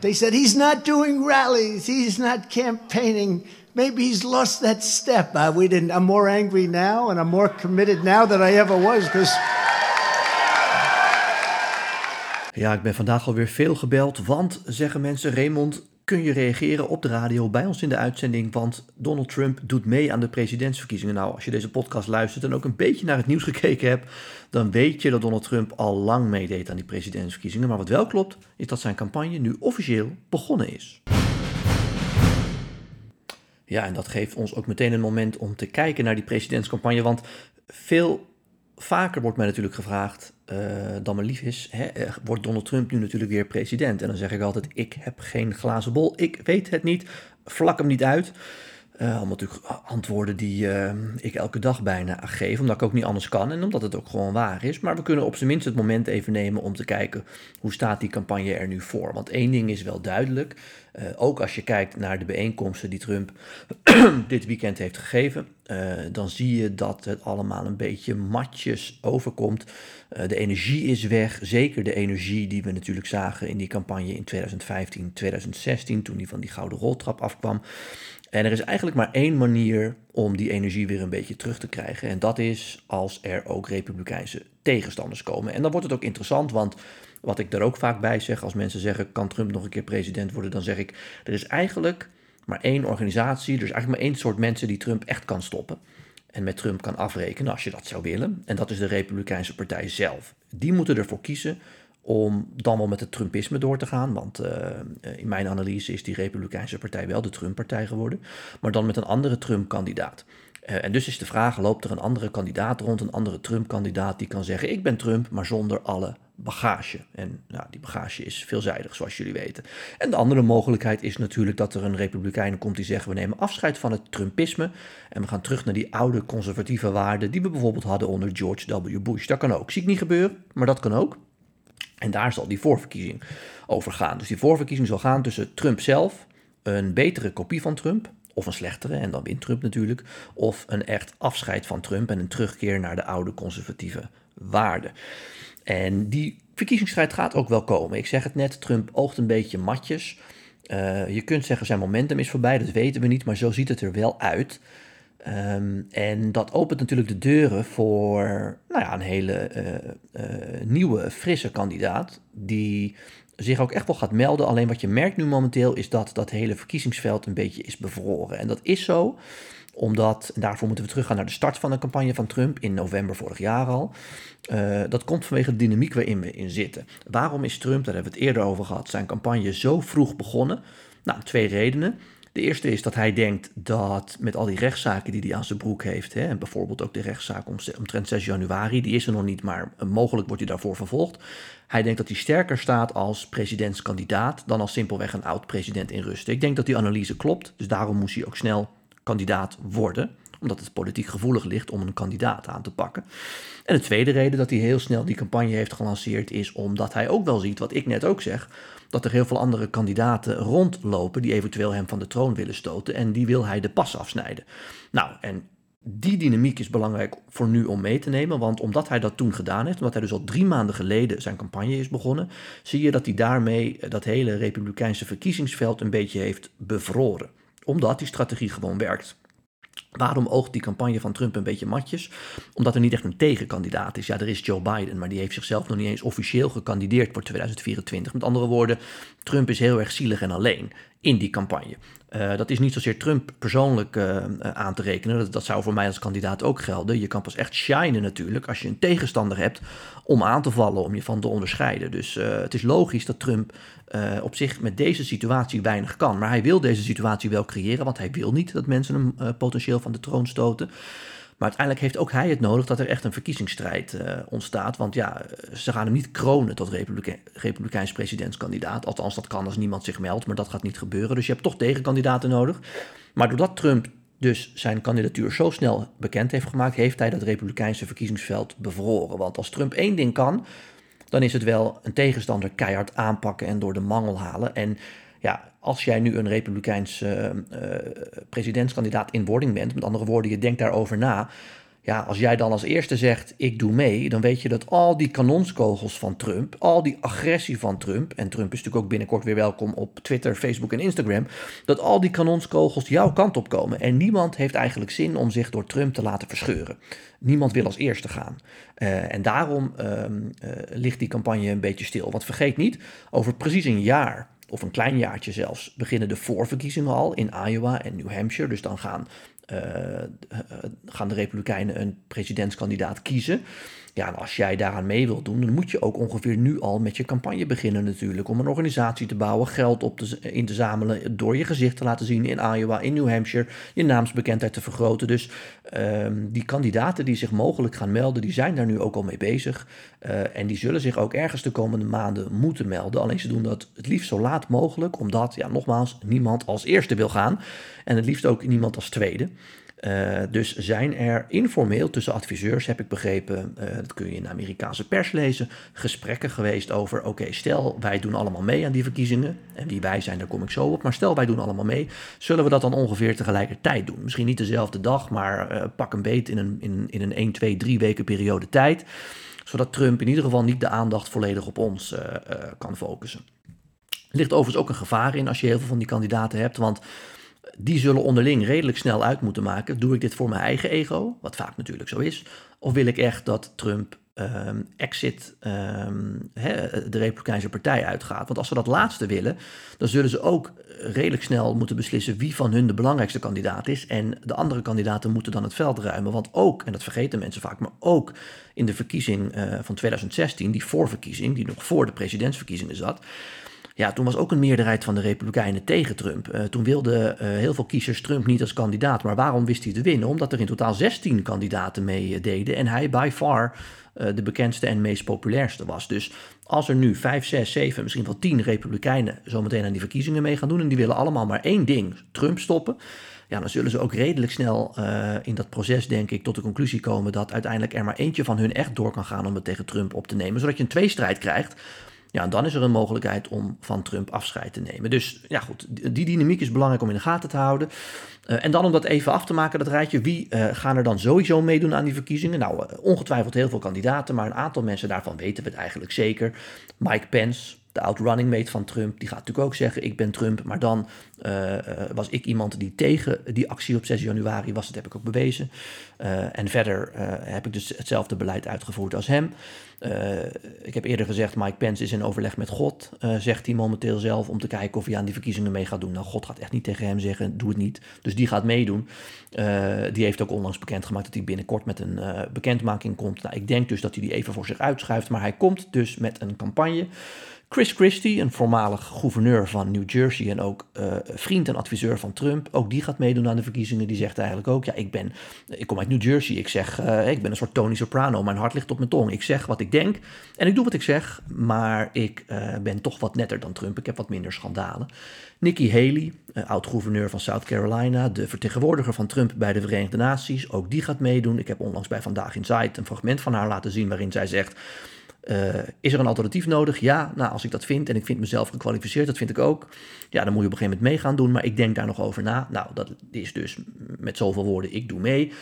They said he's not doing rallies, he's not campaigning. Maybe he's lost that step. Uh, we didn't. I'm more angry now, and I'm more committed now than I ever was. Because Ja, ik ben vandaag alweer veel gebeld, want zeggen mensen, Raymond, kun je reageren op de radio bij ons in de uitzending, want Donald Trump doet mee aan de presidentsverkiezingen. Nou, als je deze podcast luistert en ook een beetje naar het nieuws gekeken hebt, dan weet je dat Donald Trump al lang meedeed aan die presidentsverkiezingen. Maar wat wel klopt, is dat zijn campagne nu officieel begonnen is. Ja, en dat geeft ons ook meteen een moment om te kijken naar die presidentscampagne, want veel vaker wordt mij natuurlijk gevraagd, uh, dan maar lief is, hè, eh, wordt Donald Trump nu natuurlijk weer president? En dan zeg ik altijd, ik heb geen glazen bol, ik weet het niet, vlak hem niet uit. Uh, allemaal natuurlijk antwoorden die uh, ik elke dag bijna geef, omdat ik ook niet anders kan en omdat het ook gewoon waar is. Maar we kunnen op zijn minst het moment even nemen om te kijken hoe staat die campagne er nu voor. Want één ding is wel duidelijk, uh, ook als je kijkt naar de bijeenkomsten die Trump dit weekend heeft gegeven, dan zie je dat het allemaal een beetje matjes overkomt. de energie is weg, zeker de energie die we natuurlijk zagen in die campagne in 2015, 2016, toen die van die gouden roltrap afkwam. En er is eigenlijk maar één manier om die energie weer een beetje terug te krijgen. En dat is als er ook republikeinse tegenstanders komen. En dan wordt het ook interessant, want wat ik er ook vaak bij zeg, als mensen zeggen: kan Trump nog een keer president worden? Dan zeg ik: er is eigenlijk maar één organisatie, er is eigenlijk maar één soort mensen die Trump echt kan stoppen. En met Trump kan afrekenen als je dat zou willen. En dat is de Republikeinse Partij zelf. Die moeten ervoor kiezen om dan wel met het Trumpisme door te gaan. Want uh, in mijn analyse is die Republikeinse Partij wel de Trump-partij geworden. Maar dan met een andere Trump-kandidaat. Uh, en dus is de vraag: loopt er een andere kandidaat rond, een andere Trump-kandidaat die kan zeggen: Ik ben Trump, maar zonder alle bagage. En nou, die bagage is veelzijdig, zoals jullie weten. En de andere mogelijkheid is natuurlijk dat er een Republikein komt die zegt: We nemen afscheid van het Trumpisme. En we gaan terug naar die oude conservatieve waarden die we bijvoorbeeld hadden onder George W. Bush. Dat kan ook. Zie ik niet gebeuren, maar dat kan ook. En daar zal die voorverkiezing over gaan. Dus die voorverkiezing zal gaan tussen Trump zelf, een betere kopie van Trump, of een slechtere, en dan wint Trump natuurlijk, of een echt afscheid van Trump en een terugkeer naar de oude conservatieve waarden. En die verkiezingsstrijd gaat ook wel komen. Ik zeg het net, Trump oogt een beetje matjes. Uh, je kunt zeggen zijn momentum is voorbij, dat weten we niet, maar zo ziet het er wel uit. Um, en dat opent natuurlijk de deuren voor nou ja, een hele uh, uh, nieuwe, frisse kandidaat. Die zich ook echt wel gaat melden. Alleen wat je merkt nu momenteel is dat dat hele verkiezingsveld een beetje is bevroren. En dat is zo omdat, daarvoor moeten we teruggaan naar de start van de campagne van Trump in november vorig jaar al. Uh, dat komt vanwege de dynamiek waarin we in zitten. Waarom is Trump, daar hebben we het eerder over gehad, zijn campagne zo vroeg begonnen? Nou, twee redenen. De eerste is dat hij denkt dat met al die rechtszaken die hij aan zijn broek heeft, hè, en bijvoorbeeld ook de rechtszaak omtrent 6 januari, die is er nog niet, maar mogelijk wordt hij daarvoor vervolgd. Hij denkt dat hij sterker staat als presidentskandidaat dan als simpelweg een oud-president in rust. Ik denk dat die analyse klopt, dus daarom moest hij ook snel kandidaat worden omdat het politiek gevoelig ligt om een kandidaat aan te pakken. En de tweede reden dat hij heel snel die campagne heeft gelanceerd is omdat hij ook wel ziet, wat ik net ook zeg, dat er heel veel andere kandidaten rondlopen die eventueel hem van de troon willen stoten en die wil hij de pas afsnijden. Nou, en die dynamiek is belangrijk voor nu om mee te nemen, want omdat hij dat toen gedaan heeft, omdat hij dus al drie maanden geleden zijn campagne is begonnen, zie je dat hij daarmee dat hele republikeinse verkiezingsveld een beetje heeft bevroren. Omdat die strategie gewoon werkt. Waarom oogt die campagne van Trump een beetje matjes? Omdat er niet echt een tegenkandidaat is. Ja, er is Joe Biden, maar die heeft zichzelf nog niet eens officieel gekandideerd voor 2024. Met andere woorden, Trump is heel erg zielig en alleen in die campagne. Uh, dat is niet zozeer Trump persoonlijk uh, aan te rekenen. Dat, dat, zou voor mij als kandidaat ook gelden. Je kan pas echt shinen natuurlijk als je een tegenstander hebt om aan te vallen, om je van te onderscheiden. Dus het is logisch dat Trump op zich met deze situatie weinig kan. Maar hij wil deze situatie wel creëren, want hij wil niet dat mensen hem potentieel van de troon stoten. Maar uiteindelijk heeft ook hij het nodig dat er echt een verkiezingsstrijd uh, ontstaat. Want ja, ze gaan hem niet kronen tot Republike Republikeins presidentskandidaat. Althans, dat kan als niemand zich meldt, maar dat gaat niet gebeuren. Dus je hebt toch tegenkandidaten nodig. Maar doordat Trump dus zijn kandidatuur zo snel bekend heeft gemaakt, heeft hij dat Republikeinse verkiezingsveld bevroren. Want als Trump één ding kan, dan is het wel een tegenstander keihard aanpakken en door de mangel halen. En ja, als jij nu een republikeins uh, presidentskandidaat in wording bent, met andere woorden, je denkt daarover na, Ja, als jij dan als eerste zegt, ik doe mee, dan weet je dat al die kanonskogels van Trump, al die agressie van Trump, en Trump is natuurlijk ook binnenkort weer welkom op Twitter, Facebook en Instagram, dat al die kanonskogels jouw kant op komen. En niemand heeft eigenlijk zin om zich door Trump te laten verscheuren. Niemand wil als eerste gaan. Uh, en daarom uh, ligt die campagne een beetje stil. Want vergeet niet, over precies een jaar of een klein jaartje zelfs, beginnen de voorverkiezingen al in Iowa en New Hampshire. Dus dan gaan uh, gaan de Republikeinen een presidentskandidaat kiezen. Ja, als jij daaraan mee wilt doen, dan moet je ook ongeveer nu al met je campagne beginnen natuurlijk. Om een organisatie te bouwen, geld op te, in te zamelen, door je gezicht te laten zien in Iowa, in New Hampshire, je naamsbekendheid te vergroten. Dus um, die kandidaten die zich mogelijk gaan melden, die zijn daar nu ook al mee bezig. Uh, en die zullen zich ook ergens de komende maanden moeten melden. Alleen ze doen dat het liefst zo laat mogelijk, omdat, ja, nogmaals, niemand als eerste wil gaan. En het liefst ook niemand als tweede. Uh, dus zijn er informeel tussen adviseurs, heb ik begrepen, uh, dat kun je in de Amerikaanse pers lezen, gesprekken geweest over: oké, stel wij doen allemaal mee aan die verkiezingen. En wie wij zijn, daar kom ik zo op. Maar stel wij doen allemaal mee, zullen we dat dan ongeveer tegelijkertijd doen? Misschien niet dezelfde dag, maar uh, pak een beet in een, in, in een 1, 2, 3 weken periode tijd. Zodat Trump in ieder geval niet de aandacht volledig op ons kan focussen. Er ligt overigens ook een gevaar in als je heel veel van die kandidaten hebt. Want die zullen onderling redelijk snel uit moeten maken. Doe ik dit voor mijn eigen ego, wat vaak natuurlijk zo is, of wil ik echt dat Trump um, exit he, de Republikeinse Partij uitgaat? Want als ze dat laatste willen, dan zullen ze ook redelijk snel moeten beslissen wie van hun de belangrijkste kandidaat is. En de andere kandidaten moeten dan het veld ruimen. Want ook, en dat vergeten mensen vaak, maar ook in de verkiezing uh, van 2016, die voorverkiezing, die nog voor de presidentsverkiezingen zat ja, toen was ook een meerderheid van de Republikeinen tegen Trump. Uh, toen wilden uh, heel veel kiezers Trump niet als kandidaat. Maar waarom wist hij te winnen? Omdat er in totaal 16 kandidaten meededen. en hij by far de bekendste en meest populairste was. Dus als er nu 5, 6, 7, misschien wel 10 Republikeinen zometeen aan die verkiezingen mee gaan doen. en die willen allemaal maar één ding: Trump stoppen. Ja, dan zullen ze ook redelijk snel in dat proces, denk ik, tot de conclusie komen dat uiteindelijk er maar eentje van hun echt door kan gaan om het tegen Trump op te nemen. Zodat je een tweestrijd krijgt ja, dan is er een mogelijkheid om van Trump afscheid te nemen. Dus ja, goed, die dynamiek is belangrijk om in de gaten te houden. Uh, en dan om dat even af te maken, dat rijtje, wie uh, gaan er dan sowieso meedoen aan die verkiezingen? Nou, uh, ongetwijfeld heel veel kandidaten, maar een aantal mensen daarvan weten we het eigenlijk zeker. Mike Pence, de oud-running mate van Trump, die gaat natuurlijk ook zeggen: Ik ben Trump. Maar dan uh, was ik iemand die tegen die actie op 6 januari was. Dat heb ik ook bewezen. Uh, en verder heb ik dus hetzelfde beleid uitgevoerd als hem. ik heb eerder gezegd: Mike Pence is in overleg met God, zegt hij momenteel zelf, om te kijken of hij aan die verkiezingen mee gaat doen. Nou, God gaat echt niet tegen hem zeggen: Doe het niet. Dus die gaat meedoen. die heeft ook onlangs bekendgemaakt dat hij binnenkort met een bekendmaking komt. Nou, ik denk dus dat hij die even voor zich uitschuift. Maar hij komt dus met een campagne. Chris Christie, een voormalig gouverneur van New Jersey en ook uh, vriend en adviseur van Trump, ook die gaat meedoen aan de verkiezingen. Die zegt eigenlijk ook: Ja, ik, ben, ik kom uit New Jersey. Ik zeg: uh, Ik ben een soort Tony Soprano. Mijn hart ligt op mijn tong. Ik zeg wat ik denk en ik doe wat ik zeg, maar ik uh, ben toch wat netter dan Trump. Ik heb wat minder schandalen. Nikki Haley, oud-gouverneur van South Carolina, de vertegenwoordiger van Trump bij de Verenigde Naties, ook die gaat meedoen. Ik heb onlangs bij Vandaag Inside een fragment van haar laten zien waarin zij zegt. Uh, is er een alternatief nodig? Ja, nou, als ik dat vind en ik vind mezelf gekwalificeerd, dat vind ik ook. Ja, dan moet je op een gegeven moment mee gaan doen, maar ik denk daar nog over na. Nou, dat is dus met zoveel woorden, ik doe mee.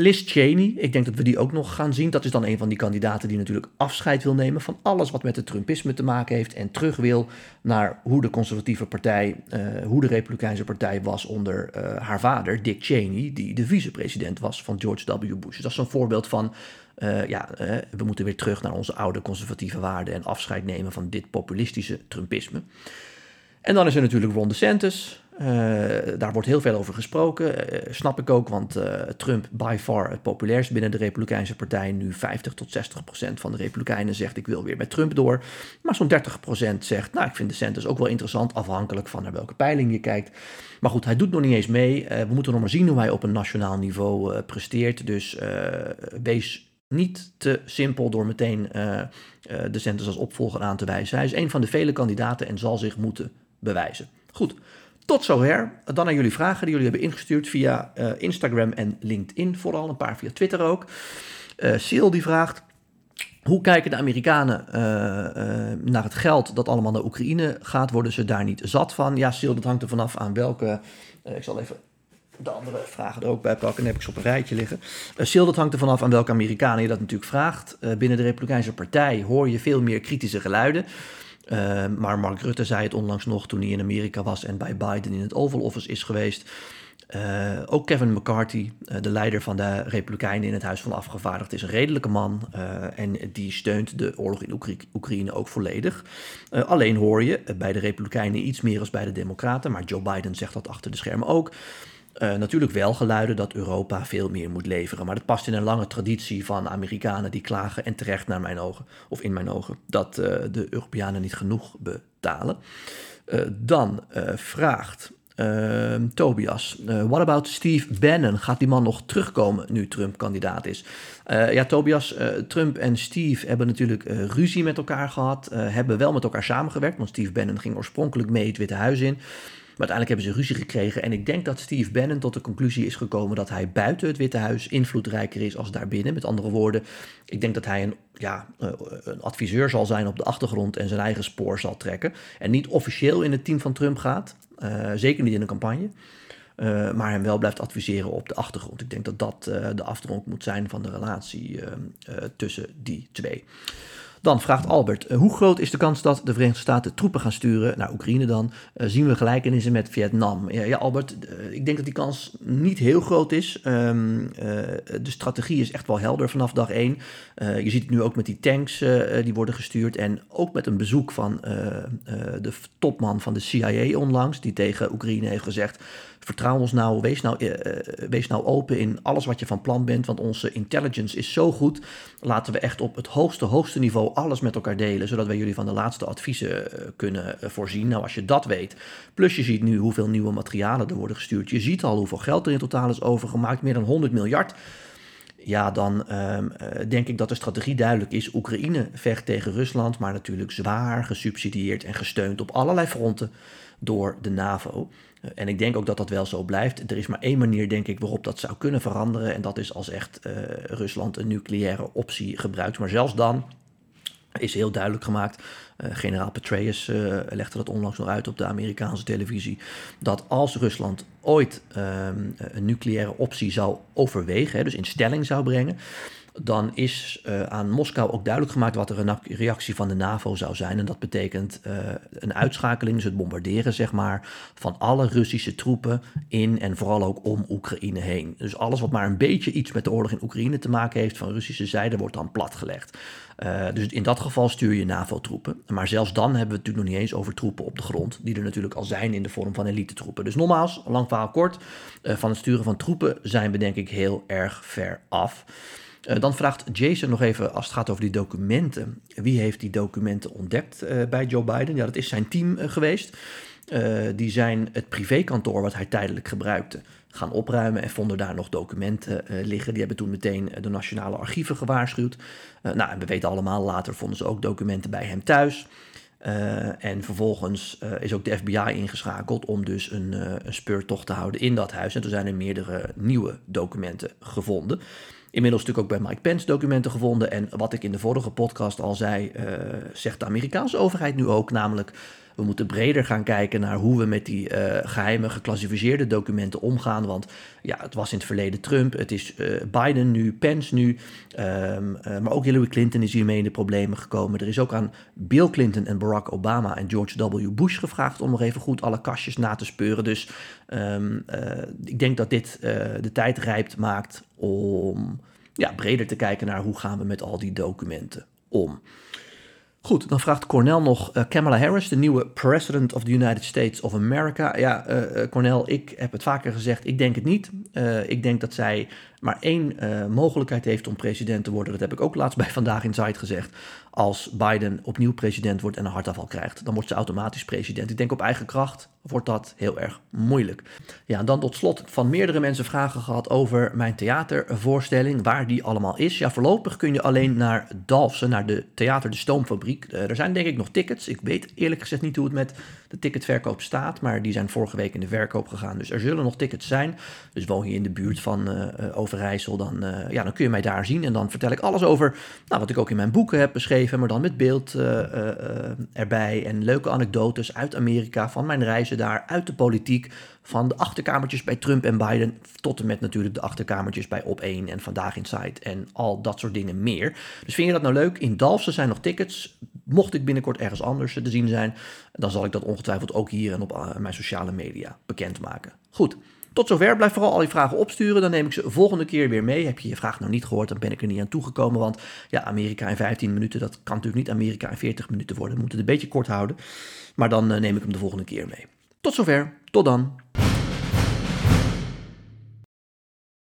Liz Cheney, ik denk dat we die ook nog gaan zien. Dat is dan een van die kandidaten die natuurlijk afscheid wil nemen van alles wat met het Trumpisme te maken heeft. En terug wil naar hoe de conservatieve partij, uh, hoe de Republikeinse partij was onder uh, haar vader, Dick Cheney, die de vicepresident was van George W. Bush. Dus dat is een voorbeeld van uh, ja, we moeten weer terug naar onze oude conservatieve waarden en afscheid nemen van dit populistische Trumpisme. En dan is er natuurlijk Ron DeSantis. Uh, daar wordt heel veel over gesproken. snap ik ook, want Trump by far het populairst binnen de Republikeinse Partij. Nu 50 tot 60 procent van de Republikeinen zegt ik wil weer met Trump door. Maar zo'n 30 procent zegt nou ik vind DeSantis ook wel interessant, afhankelijk van naar welke peiling je kijkt. Maar goed, hij doet nog niet eens mee. we moeten nog maar zien hoe hij op een nationaal niveau presteert. Dus wees niet te simpel door meteen de Centers als opvolger aan te wijzen. Hij is een van de vele kandidaten en zal zich moeten bewijzen. Goed, tot zover. Dan naar jullie vragen die jullie hebben ingestuurd via uh, Instagram en LinkedIn, vooral een paar via Twitter ook. Sil die vraagt. Hoe kijken de Amerikanen naar het geld dat allemaal naar Oekraïne gaat? Worden ze daar niet zat van? Ja, Sil, dat hangt er vanaf aan welke. ik zal even de andere vragen er ook bij pakken. Dan heb ik ze op een rijtje liggen. Uh, Sil, dat hangt er vanaf aan welke Amerikanen je dat natuurlijk vraagt. Uh, binnen de Republikeinse Partij hoor je veel meer kritische geluiden. Uh, maar Mark Rutte zei het onlangs nog toen hij in Amerika was en bij Biden in het Oval Office is geweest. Uh, ook Kevin McCarthy, uh, de leider van de Republikeinen in het Huis van Afgevaardigden, is een redelijke man uh, en die steunt de oorlog in Oekra Oekraïne ook volledig. alleen hoor je bij de Republikeinen iets meer als bij de Democraten, maar Joe Biden zegt dat achter de schermen ook. Natuurlijk wel geluiden dat Europa veel meer moet leveren, maar dat past in een lange traditie van Amerikanen die klagen en terecht naar mijn ogen, of in mijn ogen, dat de Europeanen niet genoeg betalen. dan vraagt uh, Tobias, uh, what about Steve Bannon? Gaat die man nog terugkomen nu Trump kandidaat is? Uh, ja, Tobias, eh, Trump en Steve hebben natuurlijk ruzie met elkaar gehad. hebben wel met elkaar samengewerkt, want Steve Bannon ging oorspronkelijk mee het Witte Huis in. Maar uiteindelijk hebben ze ruzie gekregen. En ik denk dat Steve Bannon tot de conclusie is gekomen dat hij buiten het Witte Huis invloedrijker is als daarbinnen. Met andere woorden, ik denk dat hij een, ja, een adviseur zal zijn op de achtergrond en zijn eigen spoor zal trekken. En niet officieel in het team van Trump gaat. Uh, zeker niet in een campagne. Uh, maar hem wel blijft adviseren op de achtergrond. Ik denk dat dat de afdronk moet zijn van de relatie tussen die twee. Dan vraagt Albert, eh, hoe groot is de kans dat de Verenigde Staten troepen gaan sturen naar Oekraïne dan? Uh, zien we gelijkenissen met Vietnam? Ja, Albert, uh, ik denk dat die kans niet heel groot is. Um, de strategie is echt wel helder vanaf dag één. je ziet het nu ook met die tanks die worden gestuurd en ook met een bezoek van de topman van de CIA onlangs, die tegen Oekraïne heeft gezegd, vertrouw ons nou, wees nou, wees nou open in alles wat je van plan bent, want onze intelligence is zo goed. Laten we echt op het hoogste, hoogste niveau alles met elkaar delen, zodat wij jullie van de laatste adviezen uh, kunnen voorzien. Nou, als je dat weet, plus je ziet nu hoeveel nieuwe materialen er worden gestuurd, je ziet al hoeveel geld er in totaal is overgemaakt, meer dan 100 miljard ja, dan um, denk ik dat de strategie duidelijk is. Oekraïne vecht tegen Rusland, maar natuurlijk zwaar gesubsidieerd en gesteund op allerlei fronten door de NAVO. En ik denk ook dat dat wel zo blijft. Er is maar één manier, denk ik, waarop dat zou kunnen veranderen. En dat is als echt Rusland een nucleaire optie gebruikt. Maar zelfs dan is heel duidelijk gemaakt. Uh, generaal Petraeus uh, legde dat onlangs nog uit op de Amerikaanse televisie. Dat als Rusland ooit um, een nucleaire optie zou overwegen, hè, dus in stelling zou brengen dan is uh, aan Moskou ook duidelijk gemaakt wat er een reactie van de NAVO zou zijn. En dat betekent uh, een uitschakeling, dus het bombarderen zeg maar, van alle Russische troepen in en vooral ook om Oekraïne heen. Dus alles wat maar een beetje iets met de oorlog in Oekraïne te maken heeft van Russische zijde, wordt dan platgelegd. Uh, dus in dat geval stuur je NAVO-troepen. Maar zelfs dan hebben we het natuurlijk nog niet eens over troepen op de grond, die er natuurlijk al zijn in de vorm van elite-troepen. Dus nogmaals, lang verhaal kort, van het sturen van troepen zijn we denk ik heel erg ver af. Uh, dan vraagt Jason nog even, als het gaat over die documenten, wie heeft die documenten ontdekt uh, bij Joe Biden? Ja, dat is zijn team uh, geweest. die zijn het privékantoor wat hij tijdelijk gebruikte gaan opruimen en vonden daar nog documenten liggen. Die hebben toen meteen de nationale archieven gewaarschuwd. nou, en we weten allemaal, later vonden ze ook documenten bij hem thuis. en vervolgens is ook de FBI ingeschakeld om dus een, een speurtocht te houden in dat huis. En toen zijn er meerdere nieuwe documenten gevonden. Inmiddels natuurlijk ook bij Mike Pence documenten gevonden. En wat ik in de vorige podcast al zei, uh, zegt de Amerikaanse overheid nu ook. Namelijk, we moeten breder gaan kijken naar hoe we met die uh, geheime geclassificeerde documenten omgaan. Want ja, het was in het verleden Trump, het is uh, Biden nu, Pence nu. Um, maar ook Hillary Clinton is hiermee in de problemen gekomen. Er is ook aan Bill Clinton en Barack Obama en George W. Bush gevraagd om nog even goed alle kastjes na te speuren. Dus um, ik denk dat dit de tijd rijpt maakt om ja, breder te kijken naar hoe gaan we met al die documenten om. Goed, dan vraagt Cornel nog uh, Kamala Harris, de nieuwe President of the United States of America. Ja, uh, Cornel, ik heb het vaker gezegd, ik denk het niet. Ik denk dat zij maar één mogelijkheid heeft om president te worden. Dat heb ik ook laatst bij Vandaag in Zuid gezegd. Als Biden opnieuw president wordt en een hartaanval krijgt, dan wordt ze automatisch president. Ik denk op eigen kracht wordt dat heel erg moeilijk. Ja, en dan tot slot van meerdere mensen vragen gehad over mijn theatervoorstelling, waar die allemaal is. Ja, voorlopig kun je alleen naar Dalfsen, naar de Theater de Stoomfabriek. Uh, er zijn denk ik nog tickets. Ik weet eerlijk gezegd niet hoe het met de ticketverkoop staat, maar die zijn vorige week in de verkoop gegaan. Dus er zullen nog tickets zijn. Dus woon je in de buurt van uh, Overijssel, dan, uh, ja, dan kun je mij daar zien. En dan vertel ik alles over nou, wat ik ook in mijn boeken heb beschreven, maar dan met beeld uh, erbij. En leuke anekdotes uit Amerika, van mijn reizen daar, uit de politiek. Van de achterkamertjes bij Trump en Biden, tot en met natuurlijk de achterkamertjes bij Op1 en Vandaag Inside en al dat soort dingen meer. Dus vind je dat nou leuk? In Dalfsen zijn nog tickets. Mocht ik binnenkort ergens anders te zien zijn, dan zal ik dat ongetwijfeld ook hier en op mijn sociale media bekendmaken. Goed. Tot zover. Blijf vooral al je vragen opsturen. Dan neem ik ze volgende keer weer mee. Heb je je vraag nou niet gehoord, dan ben ik er niet aan toegekomen. Want ja, Amerika in 15 minuten, dat kan natuurlijk niet Amerika in 40 minuten worden. We moeten het een beetje kort houden. Maar dan neem ik hem de volgende keer mee. Tot zover. Tot dan.